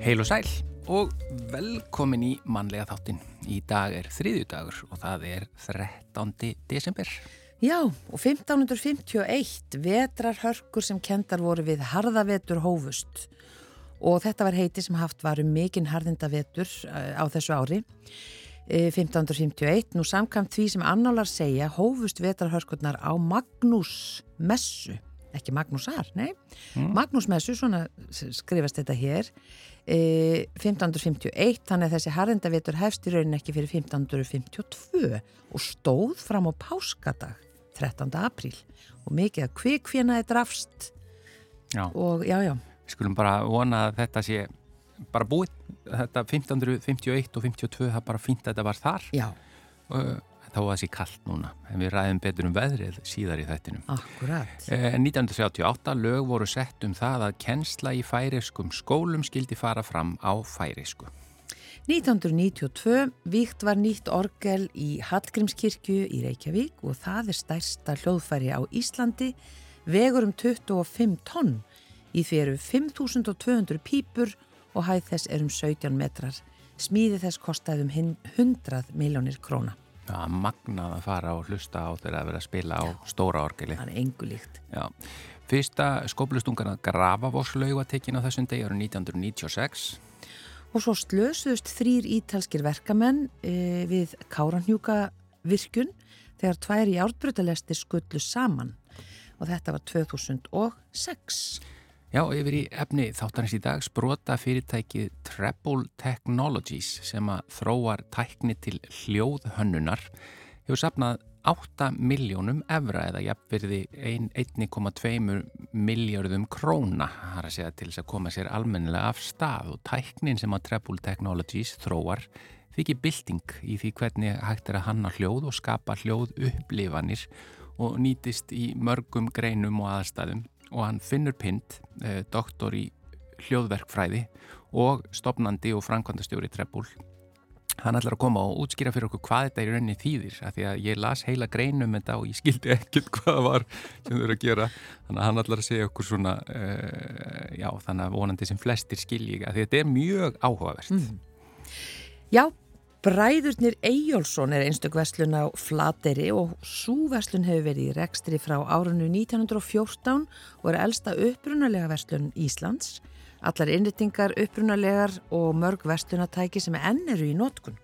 Heil og sæl og velkomin í mannlega þáttin. Í dag er þriðju dagur og það er 13. desember. Já, og 1551 vetrarhörkur sem kendar voru við harðavetur hófust og þetta var heiti sem haft var um mikinn harðindavetur eh, á þessu ári. 1551, eh, nú samkvæmt því sem annálar segja, hófust vetrarhörkurnar á Magnús Messu, ekki Magnúsar, nei, mm. Magnús Messu, svona skrifast þetta hér, 1551 e, þannig að þessi harðindavitur hefst í raunin ekki fyrir 1552 og stóð fram á páskadag 13. apríl og mikið að kvikfjena er drafst já. og já já skulum bara vona að þetta sé bara búið, þetta 1551 og 52 það bara fínt að þetta var þar Já þá var það sér kallt núna en við ræðum betur um veðrið síðar í þettinum. Akkurat. Eh, 1938 lög voru sett um það að kennsla í færiskum skólum skildi fara fram á færisku. 1992 víkt var nýtt orgel í Hallgrímskirkju í Reykjavík og það er stærsta hljóðfæri á Íslandi, vegur um 25 tonn. Í því eru 5200 pípur og hæð þess er um 17 metrar. Smíði þess kostaði um 100 miljónir króna að magnað að fara og hlusta á þegar að vera að spila á stóra orgeli. Það er engu líkt. Já. Fyrsta skóplustungan að Grafavórslauga tekinn á þessum degi árið 1996. Og svo slösuðust þrýr ítalskir verkamenn e, við Káranhjúka virkun þegar tvær í ártbrutalesti skullu saman og þetta var 2006. Já, yfir í efni þáttanins í dag sprota fyrirtækið Treble Technologies sem að þróar tækni til hljóðhönnunar hefur sapnað 8 miljónum evra eða jafnverði 1,2 miljardum króna har að segja til þess að koma sér almennilega af stað. Og tæknin sem að Treble Technologies þróar þykir bilding í því hvernig hægt er að hanna hljóð og skapa hljóð upplifanir og nýtist í mörgum greinum og aðstæðum og hann finnur Pind, eh, doktor í hljóðverkfræði og stopnandi og framkvæmdastjóri Trebbúl. Hann ætlar að koma og útskýra fyrir okkur hvað þetta er í rauninni þýðir af því að ég las heila greinum þetta og ég skildi ekkert hvað það var sem þau eru að gera þannig að hann ætlar að segja okkur svona uh, já þannig að vonandi sem flestir skilji af því að þetta er mjög áhugavert mm. Já, Bræðurnir Eyjólfsson er einstök vestlun á Flateri og svo vestlun hefur verið í rekstri frá árunnu 1914 og er elsta upprunalega vestlun Íslands. Allar innrittingar upprunalegar og mörg vestlunatæki sem enn eru í nótkun.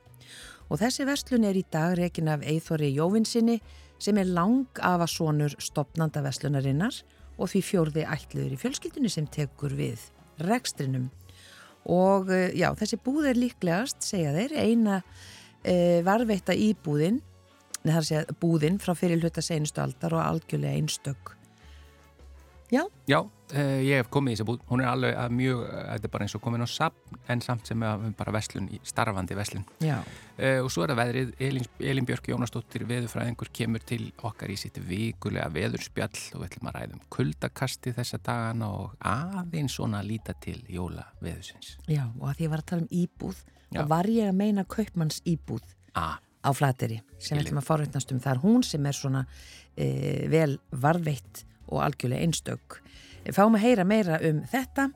Og þessi vestlun er í dag rekin af Eithori Jóvinsinni sem er lang af að sonur stopnanda vestlunarinnar og því fjórði ætluður í fjölskyldunni sem tekur við rekstrinum og eh, já, þessi búð er líklegast, segja þeir, eina e, varveita íbúðin, neðar að segja búðin frá fyrir hluta senustu aldar og algjörlega einstök. Já? Já, eh, ég hef komið í þessi búð, hún er alveg að mjög, þetta er bara eins og komin á sapn en samt sem er bara veslun, starfandi veslun. Já. Uh, og svo er það veðrið, Elin, Elin Björk Jónastóttir veðurfræðingur kemur til okkar í sitt vikulega veðurspjall og við ætlum að ræðum kuldakasti þessa dagana og aðeins svona að líta til jóla veðusins. Já, og að því að ég var að tala um íbúð, þá var ég að meina kaupmanns íbúð ah. á flateri sem við ætlum að forveitnast um. Það er hún sem er svona uh, vel varveitt og algjörlega einstök. Fáum að heyra meira um þetta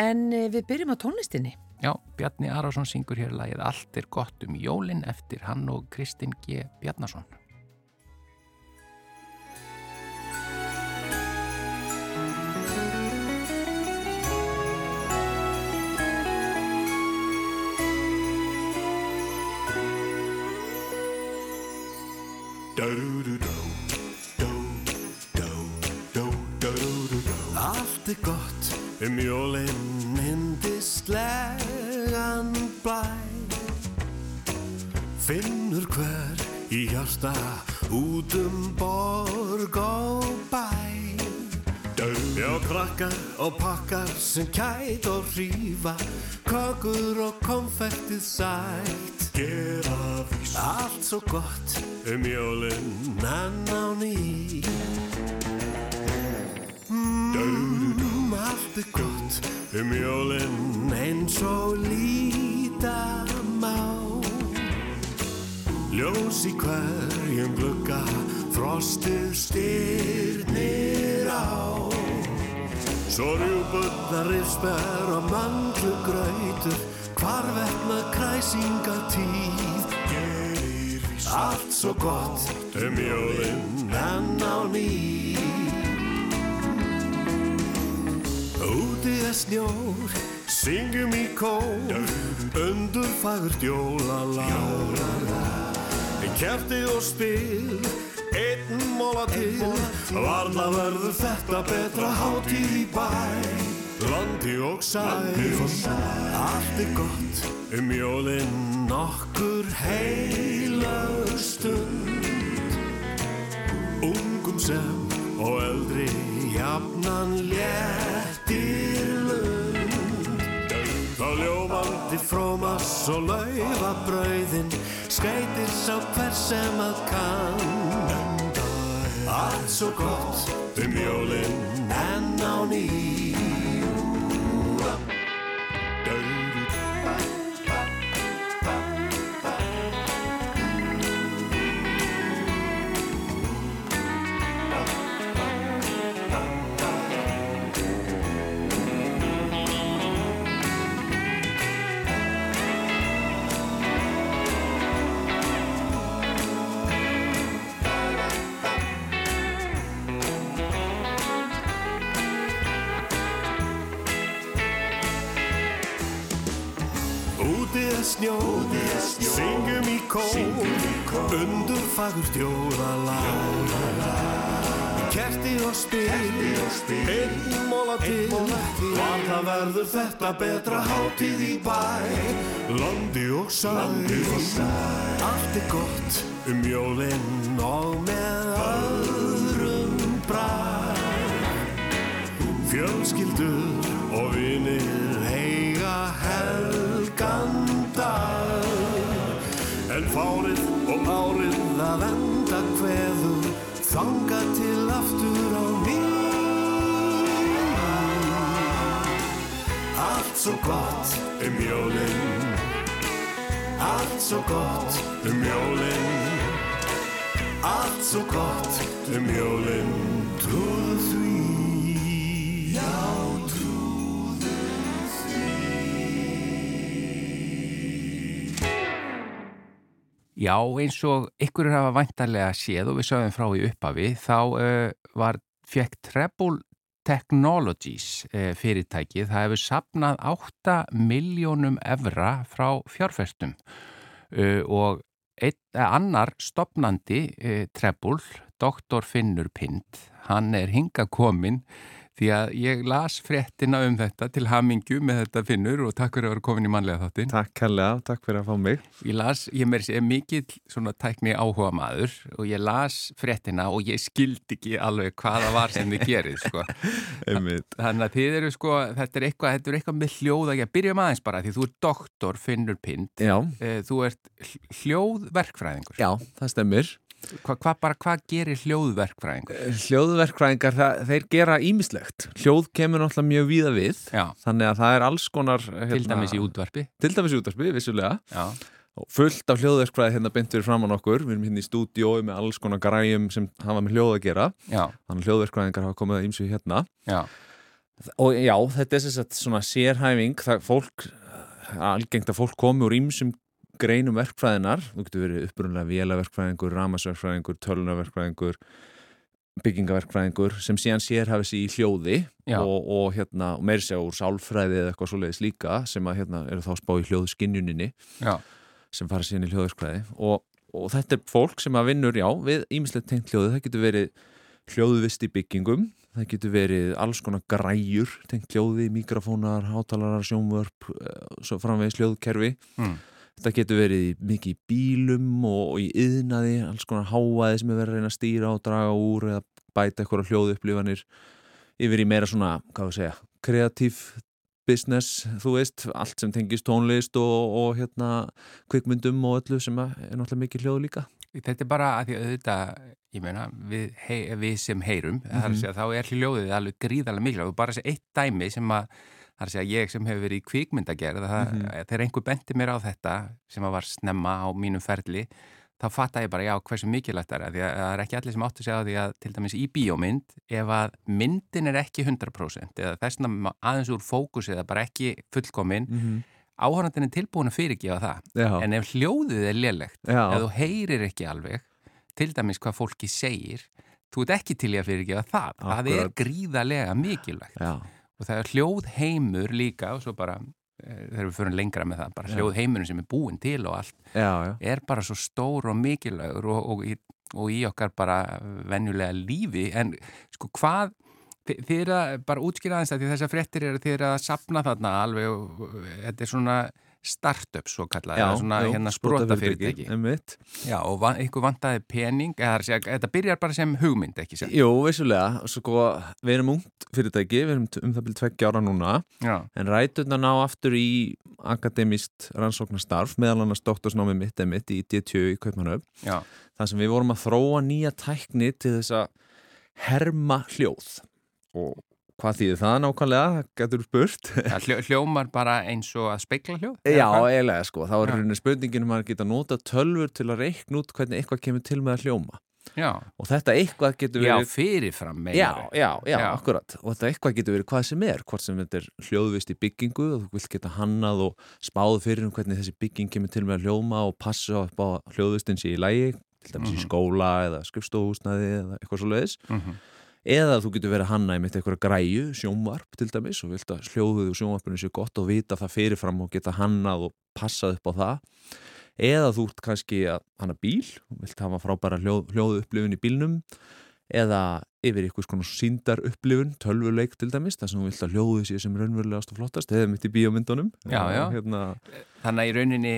en eh, við byrjum á tónlistinni. Já, Bjarni Arásson syngur hér lagið Allt er gott um jólin eftir hann og Kristinn G. Bjarnason. Allt er gott. Um jólinn yndislegan blæ Finnur hver í hjarta út um borg og bæ. Já, krakkar og pakkar sem kæt og hrífa. Kakur og konfektið sætt. Gera vís Allt svo gott um jólinn enn á ný. Mm, Allt er gott um jólinn eins og líta má Ljós í hverjum glugga, frostið styrnir á. Svo rjúbunna rifsber og mandlu gröytur, hvar vekna kræsinga tíð. Gerir allt svo gott um jólinn enn á ný. Úti er snjór, syngjum í kór, undur fagurt jólalag. Kerti og spil, einn móla til, varla verður þetta betra hátíð í bæ. Landi og sæl, allt er gott um jólinn nokkur heilag stund. Ungum sem og eldri jafnan léttir lund. Þá ljómandi frómas og laufa brauðin, skreitir sá hver sem að kann. Allt svo gott um jólinn enn á ný. Er snjó, syngjum í kór, undur fagurt jólalag. Kerti og spil, einn móla til, var það verður þetta betra hátíð í bæ. Landi og sæl, allt er gott um jólinn og með öðrum bræ. Fjölskyldur og vinir eiga helgan Þanga til aftur á ný Allt svo gott um jólinn Allt svo gott um jólinn Allt svo gott um jólinn Trúðu því Já, Já, eins og ykkur hafa vantarlega séð og við sögum frá í upphafi, þá uh, var fekk Treble Technologies uh, fyrirtækið, það hefur sapnað 8 miljónum evra frá fjárfestum uh, og einn, annar stopnandi Treble, Dr. Finnur Pind, hann er hingakominn því að ég las fréttina um þetta til hamingju með þetta Finnur og takk fyrir að vera komin í manlega þáttin. Takk kærlega, takk fyrir að fá mig. Ég las, ég mér sé mikill svona tækni áhuga maður og ég las fréttina og ég skildi ekki alveg hvaða var sem þið gerið, sko. Þannig að þið eru, sko, þetta er eitthvað, þetta er eitthvað með hljóð að ég byrjum aðeins bara því þú er doktor Finnur Pind. Já. Þú ert hljóðverkfræðingur. Já, það stemmir. Hvað hva, bara, hvað gerir hljóðverkfræðingur? Hljóðverkfræðingar, það, þeir gera ímislegt. Hljóð kemur náttúrulega mjög víða við, Já. þannig að það er alls konar... Hérna, til dæmis í útvarpi. Til dæmis í útvarpi, vissulega. Já. Fullt af hljóðverkfræði hérna beintur framann okkur. Við erum hérna í stúdiói með alls konar græjum sem hafa með hljóð að gera. Já. Þannig að hljóðverkfræðingar hafa komið að ímsu hérna. Já. Og já, þetta er sérhæfing, það fólk, algengt að fólk komi úr ímsum greinum verkfræðinar, þú getur verið upprunlega vélaverkfræðingur, ramasverkfræðingur, tölunarverkfræðingur, byggingaverkfræðingur sem síðan sér hafið sér í hljóði og, og, hérna, og meiri segja úr sálfræði eða eitthvað svoleiðis líka sem að hérna eru þá spá í hljóðskinjuninni sem fara síðan í hljóðverkfræði. Og, og þetta er fólk sem að vinnur, já, við ímislegt tengt hljóði, það getur verið hljóðvist í byggingum, það getur verið alls konar græjur, tengt hljóði, mikrofónar, hátalarar, sjónvörp, svo framvegis hljóðkerfi. Mm. Þetta getur verið mikið í bílum og, í yðnaði, alls konar háaði sem er verið að reyna að stýra og draga úr eða bæta eitthvað hljóðu upplifanir yfir í meira svona, hvað við segja, kreatív business, þú veist, allt sem tengist tónlist og, og hérna kvikmyndum og öllu sem er náttúrulega mikið hljóðu líka. Þetta er bara að því að þetta, ég meina, við, hei, við sem heyrum, mm -hmm. er þá er hljóðið alveg gríðarlega mikilvæg og bara þessi eitt dæmi sem að Það er að segja ég sem hefur verið í kvikmyndagerð, mm -hmm. þegar einhver bendi mér á þetta sem var snemma á mínum ferli, þá fatta ég bara já hversu mikilvægt það er því að það er ekki allir sem áttu að segja á því að til dæmis í bíómynd ef að myndin er ekki 100% eða þessna aðeins úr fókus eða bara ekki fullkominn mm -hmm. áhörnandin er tilbúin að fyrirgefa það Já. en ef hljóðið er lélegt Já. ef þú heyrir ekki alveg til dæmis hvað fólki segir þú ert ekki til í að fyrirgefa það það er Akkurat. gríðarlega mikilvægt Já, og það er hljóð heimur líka og svo bara eh, þegar við fyrir lengra með það, bara Já. hljóð heimurinn sem er búin til og allt já, já, er bara svo stór og mikilvægur og, og, í, og í okkar bara venjulega lífi en sko hvað þi- þið eru að bara útskýra aðeins að því þessar fréttir eru þið eru að sapna þarna alveg og þetta er svona startup svo kallað, já svona jú, hérna sprota fyrirtæki einmitt. já og va ykkur vantaði pening eða segja, þetta byrjar bara sem hugmynd ekki sem Jú, vissulega, sko, við erum ungt fyrirtæki, við erum um það byrju tveggja ára núna já, en ræturna ná aftur í akademist rannsóknarstarf meðal annars doktorsnámi mitt eða mitt í D2 í Kaupmannöf já, þar sem við vorum að þróa nýja tækni til þess að herma hljóð og hvað þýðir það nákvæmlega, það getur spurt hljómar bara eins og að speikla hljóð Já, eiginlega sko, þá er Já. rauninni spurningin um að geta nota tölfur til að reikna út hvernig eitthvað kemur til með að hljóma já, og þetta eitthvað getur já, verið fyrirfram Já, meinar já, já, Já. akkurat og þetta eitthvað getur verið hvað sem er hvort sem þetta er hljóðvist í byggingu og þú vilt geta hannað og spáð fyrir um hvernig þessi bygging kemur til með að hljóma og passa upp á að hljóðvistin sé í lægi til dæmis í Mhm. skóla eða skrifstofuhúsnaði eða eitthvað svo leiðis Mhm. Eða þú getur verið að hanna í mitt eitthvað græju, sjónvarp til dæmis og vilt að hljóðuð og sjónvarpinu sé gott og vita það fyrirfram og geta hannað og passað upp á það. Eða þú ert kannski að hanna bíl og vilt hafa frábæra hljóð, hljóðu upplifun í bílnum. Eða yfir ykkur svona síndar upplifun tölvuleik til dæmis, þar sem þú vilt að hljóðu sé sem raunverulegast og flottast, eða mitt í bíómyndunum. Já, já. Hérna, Þannig að í rauninni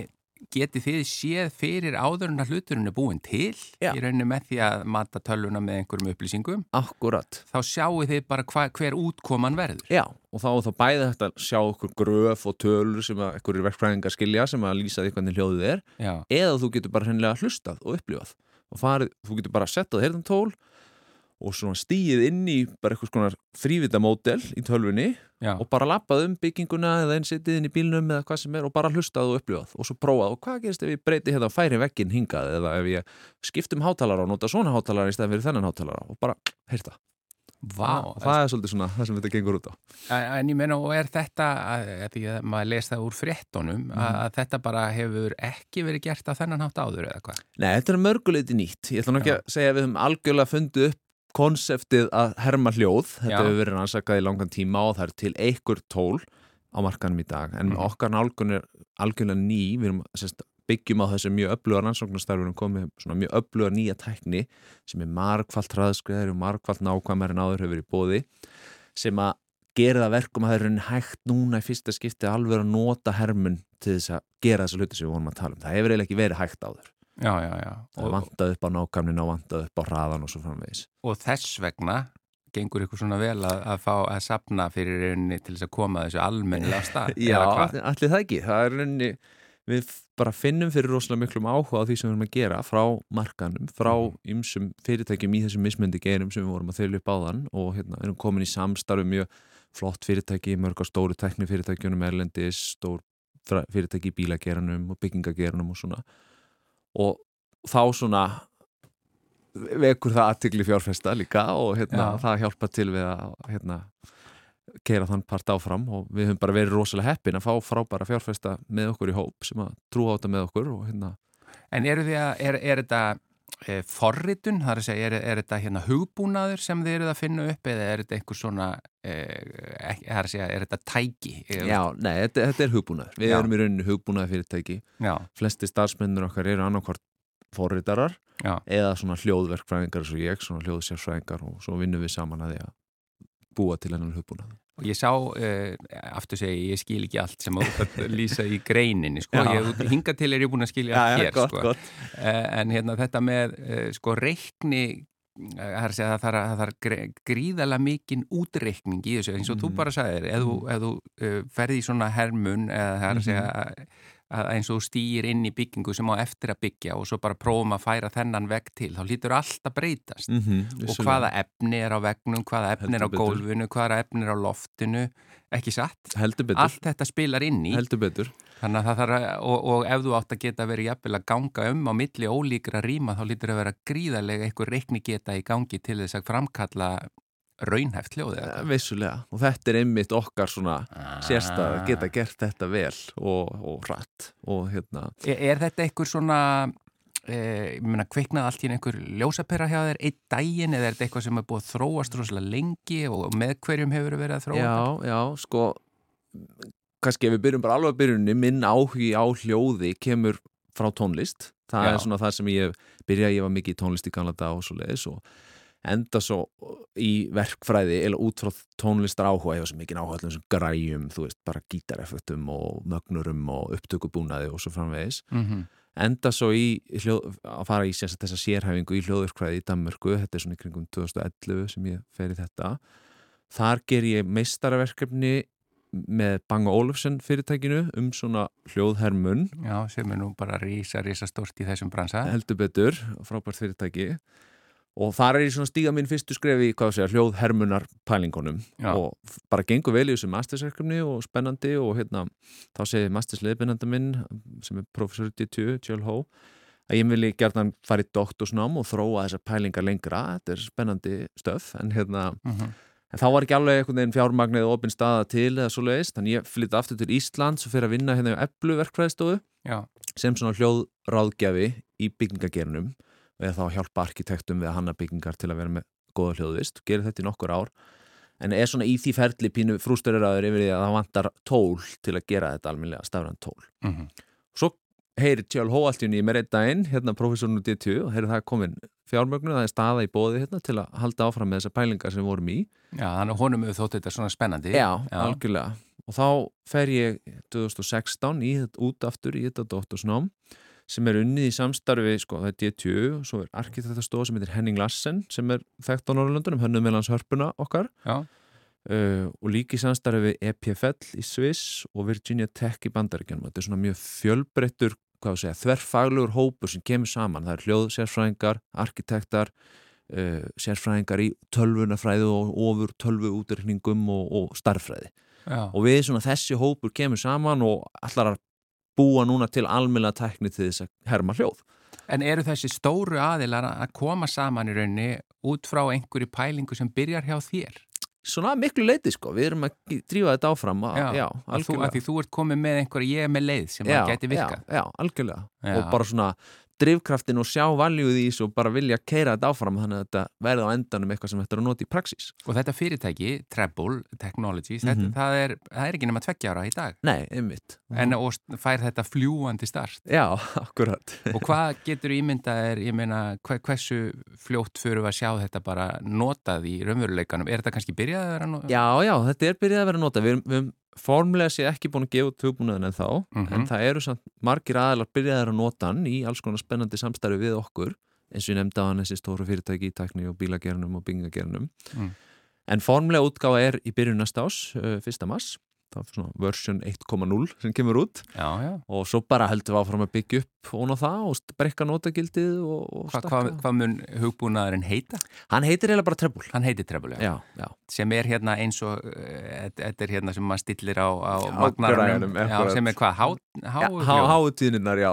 getið þið séð fyrir áður en að hluturinn er búin til? Já. í rauninni með því að mata tölvuna með einhverjum upplýsingum? Akkurat þá sjáu þið bara hva, hver útkoman verður. Já, og þá það bæði hægt að sjá okkur gröf og tölur sem að einhverjir verkfræðingar skilja sem að lýsa því hvernig hljóðið er. Já, eða þú getur bara hennilega hlustað og upplifað. Og farið, þú getur bara settað heyrðan tól og svona stíið inn í bara eitthvað svona þrývita mótel í tölvunni já, og bara lappað um bygginguna eða einn setið inn í bílnum eða hvað sem er og bara hlustað og upplifað og svo prófað og hvað gerist ef ég breyti hérna færi vegginn hingað eða ef ég skiptum hátalara og nota svona hátalara í stæðan fyrir þennan hátalara og bara heyrta. vá og það er svolítið svona það sem þetta gengur út á. En ég meina, og er þetta, að, því að maður les það úr fréttonum, að, að þetta bara hefur ekki verið gert á þennan hátt áður eða hvað? Nei, þetta er mörguleiti nýtt. Ég ætla nú ekki að segja að við höfum algjörlega fundið upp konseptið að herma hljóð. Þetta Já. hefur verið rannsakað í langan tíma og það er til einhver tól á markanum í dag. En Mhm. okkar nálgun er algjörlega ný. Við erum sérst, byggjum á þessu mjög öfluga rannsóknarstarfunum komið svona mjög öfluga nýja tækni sem er margfalt hraðskriðar og margfalt nákvæmar en áður hefur verið bóði sem að gera það verkum að það er hægt núna í fyrsta skipti alveg að nota hermun til þess að gera þessa hluti sem við vorum að tala um. Það hefur eiginlega ekki verið hægt áður. Já, já, já. Það vantaði upp á nákvæmnin og vantaði upp á hraðan og svo framvegis. og þess vegna gengur ykkur svona vel að, að fá að sapna fyrir rauninni til þess að koma þessu almennilega stað. Já, allir það ekki. Það er rauninni, við bara finnum fyrir rosalega miklum áhuga á því sem við erum að gera frá markanum, frá Mhm. ymsum fyrirtækjum í þessum mismöndi gerum sem við vorum að þauðlu upp á þann og hérna erum komin í samstarfi mjög flott fyrirtæki, mörg á stóru tekni fyrirtækjunum, erlendis, stór fyrirtæki í bílageranum og byggingageranum og svona og þá svona vekur það aðtikli fjárfesta líka og hérna, það hjálpa til við að hérna, keira þann part áfram og við höfum bara verið rosalega heppin að fá frábæra fjárfesta með okkur í hóp sem að trúa á þetta með okkur og hérna. En eru því að, er, er þetta forritun, það er að segja, er, er þetta hérna hugbúnaður sem þið eruð að finna upp eða er þetta einhver svona, e, er að segja, er þetta tæki? E, Já, nei, þetta, þetta er hugbúnaður. Við Já. erum í rauninni hugbúnaði fyrirtæki Já, flesti starfsmennir okkar eru annarkvort forritarar já, eða svona hljóðverkfræðingar eins og ég, svona hljóðsérfræðingar og svo vinnum við saman að því að búa til hennan hugbúnað og ég sá, e, aftur segi, ég skil ekki allt sem að lýsa í greininni, sko, Já. hinga til er ég búin að skilja hér, gott, sko. gott E, en hérna þetta með, e, sko, reikni, það að segja, það þarf, gre- gríðarlega mikinn útreikning í þessu, eins og þú Mm. bara sagðir, ef þú, e, ferði í svona hermun, eða það er að segja, að eins og stýr inn í byggingu sem á eftir að byggja og svo bara prófum að færa þennan vegg til, þá lítur allt að breytast mm -hmm, og hvaða efni er á veggnum, hvaða efni er á gólfinu, hvaða efni er á loftinu, ekki satt? Heldur betur. Allt þetta spilar inn í. Heldur betur. Þannig að og, og ef þú átt að geta verið jafnvel að ganga um á milli ólíkra rýma þá lítur að vera gríðarlega einhver reikni geta í gangi til þess að framkalla raunhæft hljóðið. Ja, vissulega og þetta er einmitt okkar svona ah. sérstað að geta gert þetta vel og, og rætt og hérna. Er, er þetta einhver svona Eh, ég meina, kveiknaði allt í einhver ljósapera hjá þér einn daginn eða er þetta eitthvað sem er búið að þróast rosalega lengi og með hverjum hefur verið að þróa Já, já, sko kannski ef við byrjum bara alveg að byrjunni minn áhugi á hljóði kemur frá tónlist það já. er svona það sem ég byrjaði, ég var mikið í tónlist í Kanada og svo leiðis og enda svo í verkfræði eða út frá tónlistar áhuga var svo mikið áhuga allir svona græjum, þú veist, bara gítareffektum og mögnurum og upptökubúnaði og svo framvegis. Mm -hmm enda svo í hljóð, að fara í þess að sérhæfingu í hljóðurkvæði í Danmörku, þetta er svona í kringum 2011 sem ég fer í þetta. Þar ger ég meistaraverkefni með Bang Olufsen fyrirtækinu um svona hljóðhermun. Já, sem er nú bara rísa, rísa stort í þessum bransa. Heldur betur, frábært fyrirtæki og þar er ég svona stíga mín fyrstu skrefi í hvað sé að hljóð hermunar pælingunum Já. og bara gengur vel í þessu mastersverkefni og spennandi og hérna þá segir mastersleipinanda minn sem er professor í DTU, Joel Ho að ég vilji gerðan fara í doktorsnám og þróa þessar pælingar lengra þetta er spennandi stöf en hérna uh mhm. -huh. en þá var ekki alveg einhvern veginn fjármagnið og opinn staða til eða svo leiðist þannig ég flytti aftur til Íslands og fyrir að vinna hérna á Eblu verkfræðistofu sem svona hljóðráðgjafi í byggingagernum eða þá hjálpa arkitektum við að hanna byggingar til að vera með goða hljóðvist, gerir þetta í nokkur ár. En er svona í því ferli pínu frústuriraður yfir því að það vantar tól til að gera þetta alminlega stafran tól. Mm -hmm. svo heyri Tjál Hóaltjún í mér einn daginn, hérna profesornu D2 og heyri það komin fjármögnu það er staða í bóði hérna til að halda áfram með þessar pælingar sem vorum í. Já, þannig honum við þótt þetta svona spennandi. Já, Já. algjörlega. Og þá fer ég 2016 í, út aftur í þetta dóttursnám sem er unnið í samstarfi, sko, það er DTU og svo er arkitektastofa sem heitir Henning Lassen sem er þekkt á Norrlundunum, hönnum meðlans hörpuna okkar. Uh, og líki samstarfi við EPFL í Sviss og Virginia Tech í Bandaríkjanum þetta er svona mjög fjölbreyttur þverfaglugur hópur sem kemur saman. Það er hljóðsérfræðingar, arkitektar uh, sérfræðingar í tölvunafræðu og ofur tölvuútreikningum og, og starffræði Já. og við svona þessi hópur kemur saman og allar að búa núna til almjöla tækni til þess að herma hljóð. En eru þessi stóru aðilar að koma saman í raunni út frá einhverju pælingu sem byrjar hjá þér? Svona miklu leiti sko, við erum að drífa þetta áfram að, já, já, algjörlega. Að því þú ert komið með einhverju ég með leið sem já, að geti virkað. Já, algjörlega. Og bara svona drivkraftin og sjá valjuð í þessu og bara vilja keira þetta áfram þannig að þetta verði á endanum eitthvað sem þetta er að nota í praxís. Og þetta fyrirtæki, Treble Technologies, mm -hmm. þetta, mhm. það, er, það er ekki nema tveggja ára í dag. Nei, einmitt. En og fær þetta fljúandi start. Já, akkurat. og hvað getur ímyndað er, ég meina, hversu fljótt fyrir að sjá þetta bara notað í raunveruleikanum? Er þetta kannski byrjað að vera notað? Já, já, þetta er byrjað að vera notað. Við, við formlega sé ekki búin að gefa út hugbúnaðin en þá, mm -hmm. en það eru samt margir aðalar byrjaðar að nota hann í alls konar spennandi samstarfi við okkur eins og ég nefndi á hann þessi stóru fyrirtæki í tækni og bílagernum og bingagernum mm. en formlega útgáða er í byrjun næsta ás, uh, fyrsta mass það er svona version 1.0 sem kemur út. Já, já. og svo bara heldur við áfram að byggja upp og það og brekka notagildið og, og Hva, Hvað hva mun hugbúnaðurinn heita? Hann heitir eiginlega bara Trebul Hann heitir Trebul, já. já sem er hérna eins og uh, þetta er hérna sem maður stillir á, á magnarunum sem er hvað? Háutíðninnar, já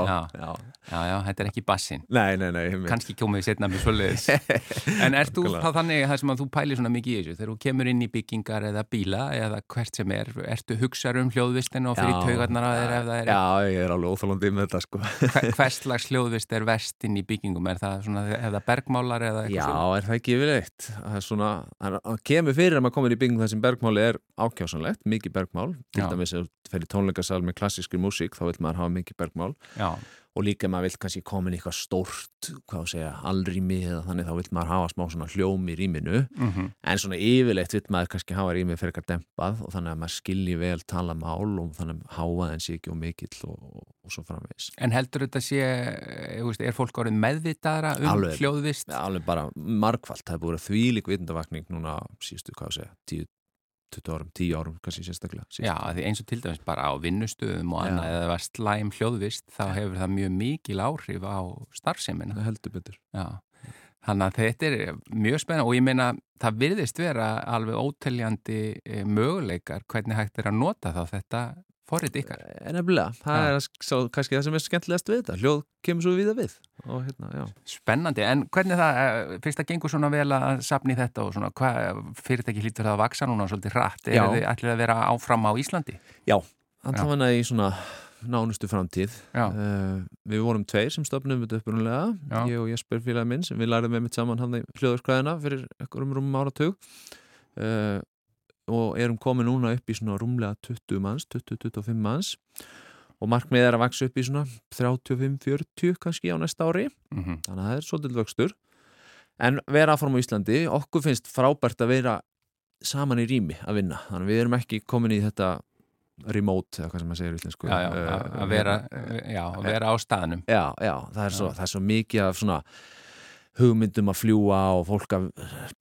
Já, já, þetta er ekki bassin Nei, nei, nei Kanski komið setna með svoleiðis. En ert þú þá þannig að þú pælir svona mikið í þessu þegar þú kemur inn í byggingar eða bíla eða hvert sem er, ertu hugsaður um hljóðvistinu og fyrir taugarnar að þeir ef það er Já, ég er alveg óþálandi með þetta sko. Hvers slags hljóðvist er vest inn í byggingum? Er það svona, er það bergmálar eða eitthvað svona? Já, er það ekki yfirleitt? Það er svona, það kemur fyrir að maður komir í bygging þar sem bergmáli er ákjásanlegt, mikið bergmál. Til dæmis þú fer í tónleikasal með klassískri músík þá vil maður hafa mikið bergmál. Já og líka maður vil kannski koma inn eitthvað stórt, hvað að segja, allrými eða þannig þá vil maður hafa smá svona hljóm í rýminu mm -hmm. en svona yfirleitt vil maður kannski hafa rýmið fyrir eitthvað dempað og þannig að maður skilji vel tala mál og þannig að háa en sé ekki og mikill og, og, svo framvegs. En heldur þetta sé, veist, er fólk árið meðvitaðra um alveg, hljóðvist? Alveg bara margfald, það er búin þvílik vitundavakning núna síðustu, hvað að segja, tíu 20 árum, 10 árum kannski sérstaklega. Já, því eins og til dæmis bara á vinnustöðum og annað eða var slæm hljóðvist þá hefur það mjög mikil áhrif á starfseminna. Það heldur betur. Já, þannig að þetta er mjög spenna og ég meina það virðist vera alveg óteljandi eh, möguleikar hvernig hægt er að nota þá þetta forrið ykkar. Eh, nefnilega, það ja. er sá, kannski það sem er skemmtilegast við þetta. Hljóð kemur svo viða við. Og, hérna, Spennandi, en hvernig það, eh, fyrst það gengur svona vel að sapni þetta og svona, hvað fyrirtæki hlýtur það að vaksa núna svolítið rætt? Er þið ætlið að vera áfram á Íslandi? Já, það var næði í svona nánustu framtíð. Uh, við vorum tveir sem stopnum þetta upprunlega, ég og Jesper félagin minn sem við læriðum með mitt saman hann í hljóðurskræðina fyrir einhverjum rúmum áratug. Uh, og erum komið núna upp í svona rúmlega 20 manns, 20-25 manns. Og markmið er að vaksa upp í svona 35-40 kannski á næsta ári. Mm -hmm. þannig að það er svolítið vöxtur. En vera áfram á Íslandi okkur finnst frábært að vera saman í rými að vinna, þannig að við erum ekki komin í þetta remote, eða hvað sem maður segir í Íslandsku Já, já, að vera, hérna. já, að vera á staðnum. Já, já, það er, svo, það er svo mikið af svona hugmyndum að fljúa og fólk að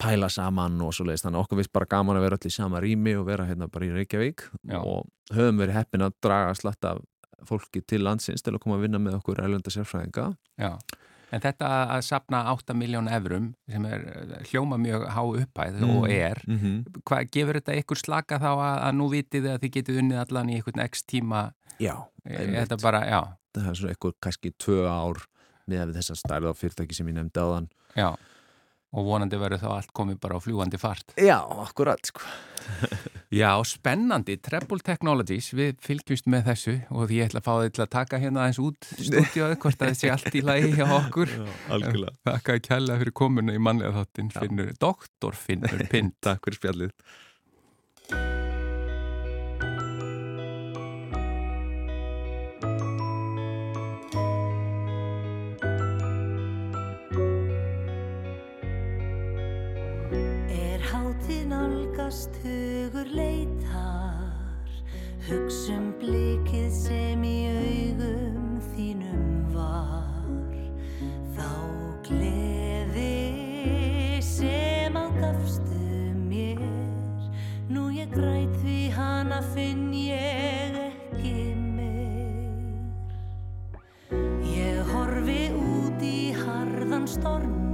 pæla saman og svo leiðist þannig að okkur vist bara gaman að vera allir í sama rými og vera hérna bara í Reykjavík Já. og höfum verið heppin að draga slatta fólki til landsins til að koma að vinna með okkur ælunda sérfræðinga Já, en þetta að sapna 8 miljón eurum sem er hljóma mjög há uppæð mm. og er mm -hmm. hvað gefur þetta ykkur slaka þá að, að nú vitið þið að þið getið unnið allan í einhvern x tíma Já, þetta bara, já Það er svona eitthvað kannski tvö ár með þess að stærða á fyrirtæki sem ég nefndi á þann Já, og vonandi verður þá allt komið bara á fljúandi fart. Já, akkurat sko. Já, spennandi, Treble Technologies við fylgjumst með þessu og ég ætla að fá þið til að taka hérna aðeins út stúdíóðu hvort að þessi allt í lagi hjá okkur. Já, Takk að kella fyrir komuna í manlega þáttin Finnur, doktor Finnur Pind. Takk fyrir spjallið Hugsum blikið sem í augum þínum var. Þá gleði sem á gafstu mér. Nú ég græt því hana finn ég ekki meir Ég horfi út í harðan stormi